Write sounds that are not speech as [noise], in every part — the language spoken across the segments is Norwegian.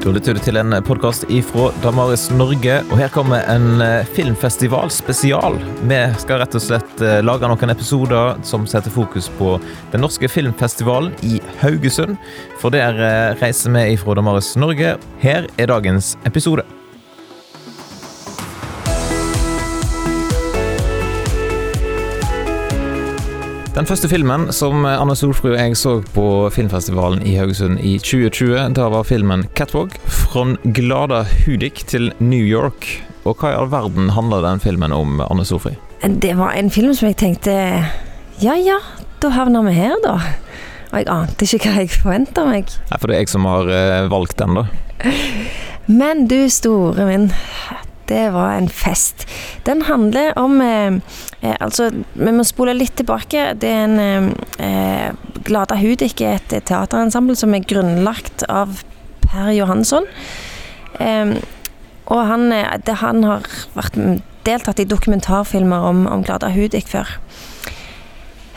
Da lytter du til en podkast ifra Damaris Norge, og her kommer en filmfestivalspesial. filmfestival spesial. Vi skal rett og slett eh, lage noen episoder som setter fokus på den norske filmfestivalen i Haugesund. For der eh, reiser vi ifra Damaris Norge. Her er dagens episode. Den første filmen som Anne Solfrud og jeg så på filmfestivalen i Haugesund i 2020, da var filmen 'Catwalk'. Fra glada Hudik til New York. Og hva i all verden handler den filmen om, Anne Solfrid? Det var en film som jeg tenkte Ja ja, da havner vi her, da. Og jeg ante ikke hva jeg forventa meg. Nei, For det er jeg som har eh, valgt den, da. Men du store min, det var en fest. Den handler om eh, eh, Altså, vi må spole litt tilbake. Det er en eh, Glada Hudik er et teaterensemble som er grunnlagt av Per Johansson. Eh, og han, eh, det, han har vært deltatt i dokumentarfilmer om, om Glada Hudik før.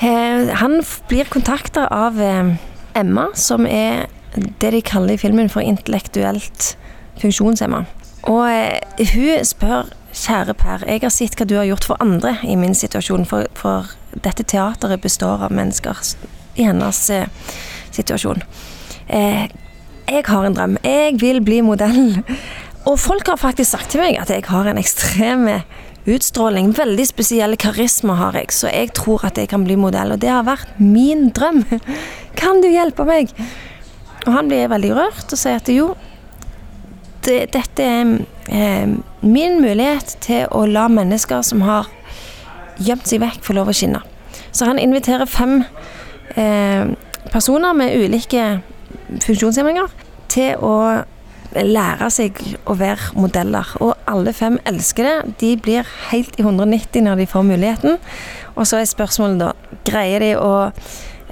Eh, han blir kontakta av Emma, som er det de kaller i filmen for intellektuelt funksjonshemma. Og eh, hun spør Kjære Per, jeg har sett hva du har gjort for andre i min situasjon, for, for dette teateret består av mennesker i hennes eh, situasjon. Eh, jeg har en drøm. Jeg vil bli modell. Og folk har faktisk sagt til meg at jeg har en ekstrem utstråling. Veldig spesiell karisma har jeg, så jeg tror at jeg kan bli modell. Og det har vært min drøm. [laughs] Kan du hjelpe meg? Og han blir veldig rørt og sier at jo, det, dette er eh, min mulighet til å la mennesker som har gjemt seg vekk, få lov å skinne. Så han inviterer fem eh, personer med ulike funksjonshemminger til å lære seg å være modeller. Og alle fem elsker det. De blir helt i 190 når de får muligheten. Og så er spørsmålet da Greier de å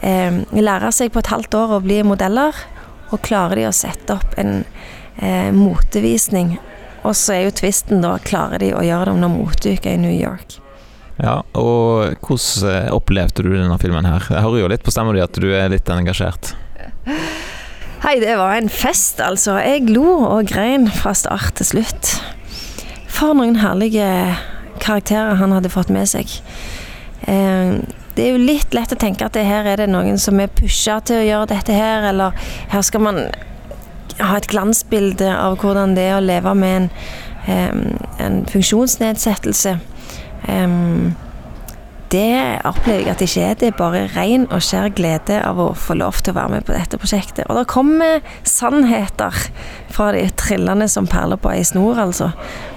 eh, lære seg på et halvt år å bli modeller? Og klarer de å sette opp en eh, motevisning. Og så er jo tvisten da klarer de å gjøre det under moteuka i New York. Ja, og hvordan eh, opplevde du denne filmen her? Jeg hører jo litt på stemmen din at du er litt engasjert. [laughs] Hei, det var en fest, altså. Jeg lo og grein fra start til slutt. For noen herlige karakterer han hadde fått med seg. Eh, det er jo litt lett å tenke at her er det noen som er pusha til å gjøre dette her, eller her skal man ha et glansbilde av hvordan det er å leve med en, um, en funksjonsnedsettelse. Um, det opplever jeg at det ikke er. Det er bare ren og skjær glede av å få lov til å være med på dette prosjektet. Og det kommer sannheter fra de trillende som perler på ei snor, altså.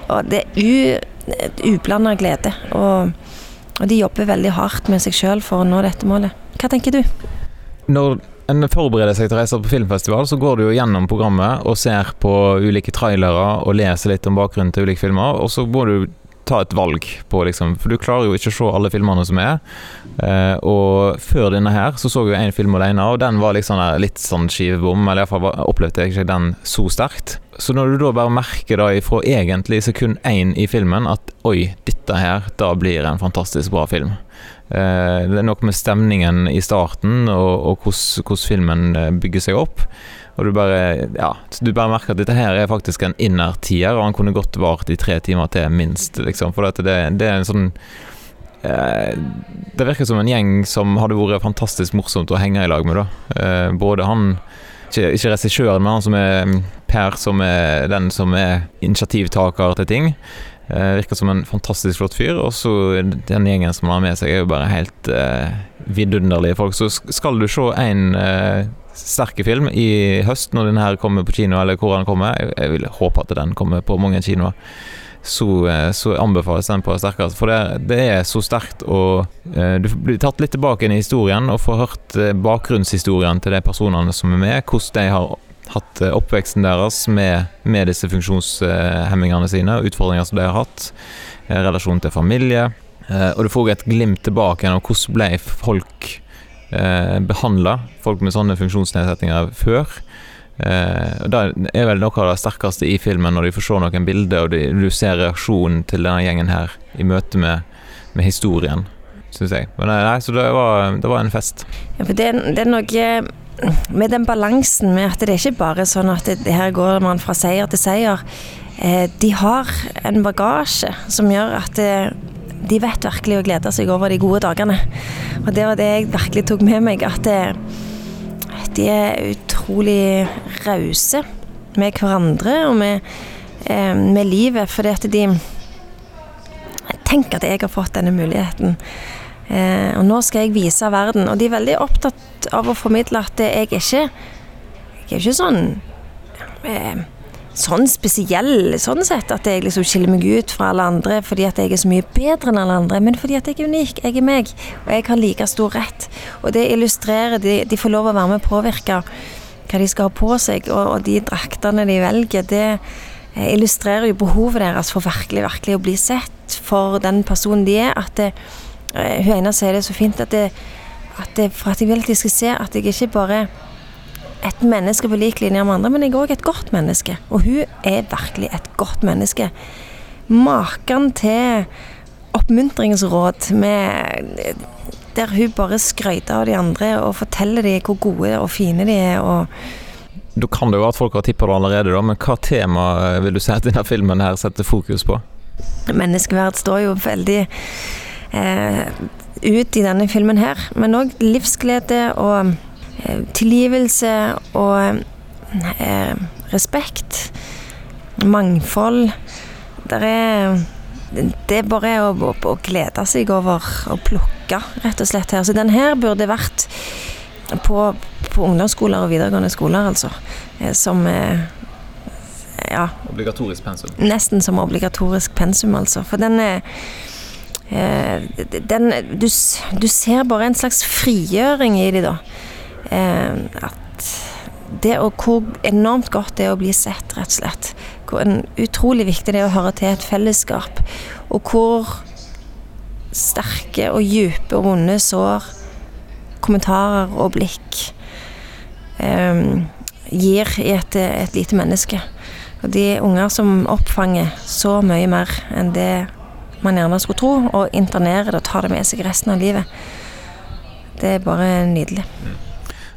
Og det er ublanda glede. Og, og, de jobber veldig hardt med seg sjøl for å nå dette målet. Hva tenker du? Når en forbereder seg til å reise på filmfestival, så går du jo gjennom programmet og ser på ulike trailere og leser litt om bakgrunnen til ulike filmer, og så må du ta et valg på liksom For du klarer jo ikke å se alle filmene som er. Eh, og før denne her så så jeg en film alene, og den var liksom litt sånn skivebom. Eller iallfall opplevde jeg ikke den så sterkt. Så når du da bare merker da ifra egentlig sekund én i filmen at oi, dette her, da blir en fantastisk bra film. Eh, det er noe med stemningen i starten og, og hvordan filmen eh, bygger seg opp. Og du bare, ja, du bare merker at dette her er faktisk en innertier, og han kunne godt vart i tre timer til, minst. Liksom, for det, det, er en sånn eh, Det virker som en gjeng som hadde vært fantastisk morsomt å henge i lag med. da Både han ikke, ikke regissøren, men han som er mm, Per, som er den som er initiativtaker til ting. Eh, virker som en fantastisk flott fyr. Og så den gjengen som han har med seg, er jo bare helt eh, vidunderlige folk. Så skal du se en eh, sterke film i høst, når den her kommer på kino, eller hvor den kommer Jeg vil håpe at den kommer på mange kinoer. Så, eh, så, anbefales den på sterkest. For det, det er så sterkt og eh, Du blir tatt litt tilbake inn i historien og får hørt eh, bakgrunnshistorien til de personene som er med. Hvordan de har hatt oppveksten deres med, med disse funksjonshemmingene sine utfordringer som de har hatt. Relasjon til familie. Og du får et glimt tilbake av hvordan ble folk eh, behandla, folk med sånne funksjonsnedsettinger, før. Eh, det er vel noe av det sterkeste i filmen, når de får se noen bilder, og de, du ser reaksjonen til denne gjengen her i møte med, med historien, syns jeg. Men nei, så det var, det var, en fest. Ja, for det, det er noe med den balansen med at det er ikke bare sånn at det, her går man fra seier til seier. Eh, de har en bagasje som gjør at det, de vet virkelig å glede seg over de gode dagene. Og det var det jeg virkelig tok med meg. At det, de er utrolig rause med hverandre og med, eh, med livet. Fordi at de Tenk at jeg har fått denne muligheten. Eh, og nå skal jeg vise verden. Og de er veldig opptatt av å formidle at jeg ikke Jeg er ikke sånn eh, sånn spesiell sånn sett at jeg liksom skiller meg ut fra alle andre fordi at jeg er så mye bedre enn alle andre, men fordi at jeg er unik. Jeg er meg, og jeg har like stor rett. Og det illustrerer De, de får lov å være med og påvirke hva de skal ha på seg, og, og de draktene de velger, det eh, illustrerer jo behovet deres for virkelig, virkelig å bli sett for den personen de er. At det, uh, hun ene sier det så fint at, det, at det, for at jeg vil at de skal se at jeg ikke bare et menneske på lik linje med andre, men jeg er òg et godt menneske. Og hun er virkelig et godt menneske. Maken til oppmuntringsråd med der hun bare skryter av de andre og forteller dem hvor gode og fine de er. og da kan det jo at folk har tippa det allerede, da, men hva tema vil du si at denne filmen her setter fokus på? Menneskeverd står jo veldig eh, ut i denne filmen her, men òg livsglede og tilgivelse og eh, respekt. Mangfold. Det er det er bare å, å, å, glede seg over å plukke, rett og slett. her. Så den her burde vært på, på ungdomsskoler og videregående skoler, altså. Eh, som ja. Obligatorisk pensum? Nesten som obligatorisk pensum, altså. For den er den, du, du ser bare en slags frigjøring i de, da eh, at det og hvor enormt godt det er å bli sett, rett og slett. Hvor utrolig viktig det er å høre til et fellesskap. Og hvor sterke og dype og vonde sår, kommentarer og blikk eh, gir i et, et, lite menneske. Og de unger som oppfanger så mye mer enn det man gjerne skulle tro, og internerer det og tar det med seg resten av livet. Det er bare nydelig.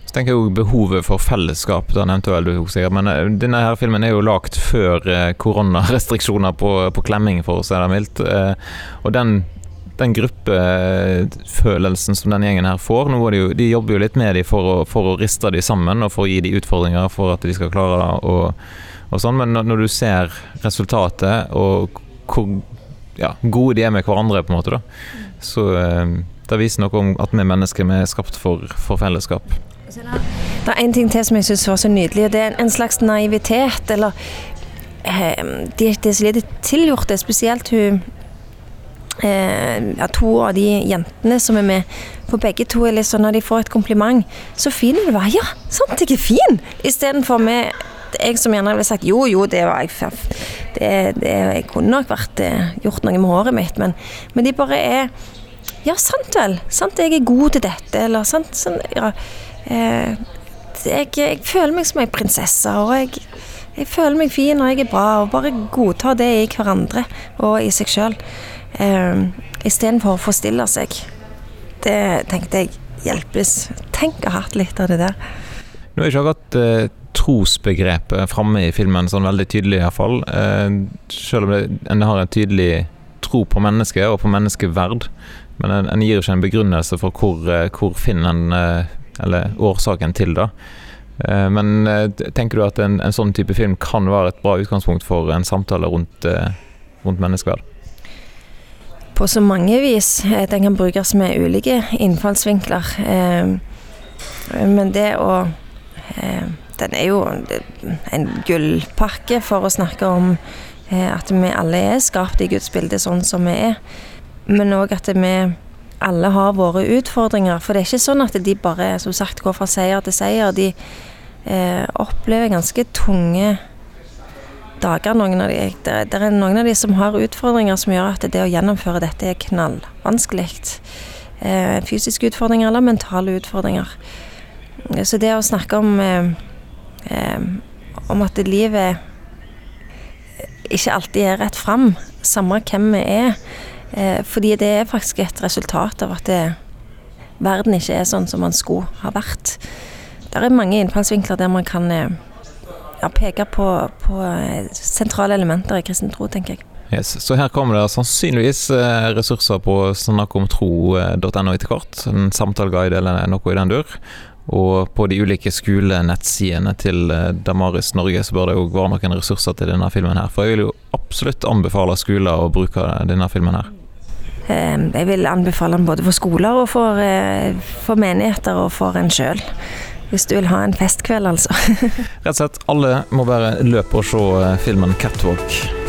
Så tenker jeg jo behovet for fellesskap, da nevnte vel du sikkert. Men eh, denne her filmen er jo lagd før eh, koronarestriksjoner på, på, klemming, for å si det mildt. Eh, og den, den gruppefølelsen som den gjengen her får nå de, jo, de jobber jo litt med dem for, for å riste dem sammen og for å gi dem utfordringer for at de skal klare å og sånn. Men når, du ser resultatet og hvor ja, gode de er med hverandre, på en måte, da, så det viser noe om at vi mennesker vi er skapt for, for fellesskap. Det er en ting til som jeg syns var så nydelig, og det er en slags naivitet, eller eh, Det er så lite tilgjort, det spesielt hun eh, ja, To av de jentene som er med, for begge to er litt sånn når de får et kompliment, så fin du var.' Ja, sant, jeg er fin! Istedenfor med jeg som gjerne ville sagt jo, jo, det var jeg det, det, Jeg kunne nok vært eh, gjort noe med håret mitt, men, men de bare er Ja, sant vel. Sant, jeg er god til dette, eller sant. Sånn, ja eh, jeg, jeg, føler meg som ei prinsesse, og jeg, jeg, føler meg fin og jeg er bra, og bare godtar det i hverandre og i seg sjøl. Eh, Istedenfor å forstille seg. Det tenkte jeg hjelpes. Tenk å ha hatt litt av det der. Nå er ikke akkurat eh, trosbegrepet framme i filmen sånn veldig tydelig, iallfall. Eh, selv om det, en har en tydelig tro på mennesket og på menneskeverd. Men en, en gir ikke en begrunnelse for hvor, eh, hvor finner en eh, eller årsaken til det. Eh, men tenker du at en, en, sånn type film kan være et bra utgangspunkt for en samtale rundt, rundt menneskeverd? På så mange vis. Den kan brukes med ulike innfallsvinkler. Men det å Den er jo en gullpakke for å snakke om at vi alle er skapt i Guds bilde sånn som vi er. Men òg at vi alle har våre utfordringer. For det er ikke sånn at de bare som sagt går fra seier til seier. De eh, opplever ganske tunge dager, noen av de. Det, det, er noen av de som har utfordringer som gjør at det å gjennomføre dette er knallvanskelig. Eh, fysiske utfordringer eller mentale utfordringer. Så det å snakke om eh, eh om at livet ikke alltid er rett fram, samme hvem vi er, fordi det er faktisk et resultat av at det, verden ikke er sånn som man skulle ha vært. det er mange innfallsvinkler der man kan eh, ja, peke på, på eh, sentrale elementer i kristen tro, tenker jeg. Yes. Så her kommer det sannsynligvis eh, ressurser på snakkomtro.no etter hvert. En samtaleguide eller noe i den dur. Og på de ulike skolenettsidene til Damaris Norge så bør det jo være noen ressurser til denne filmen her. For jeg vil jo absolutt anbefale skoler å bruke denne filmen her. Jeg vil anbefale den både for skoler og for, for menigheter og for en sjøl. Hvis du vil ha en festkveld, altså. [laughs] Rett og slett, alle må bare løpe og se filmen 'Catwalk'.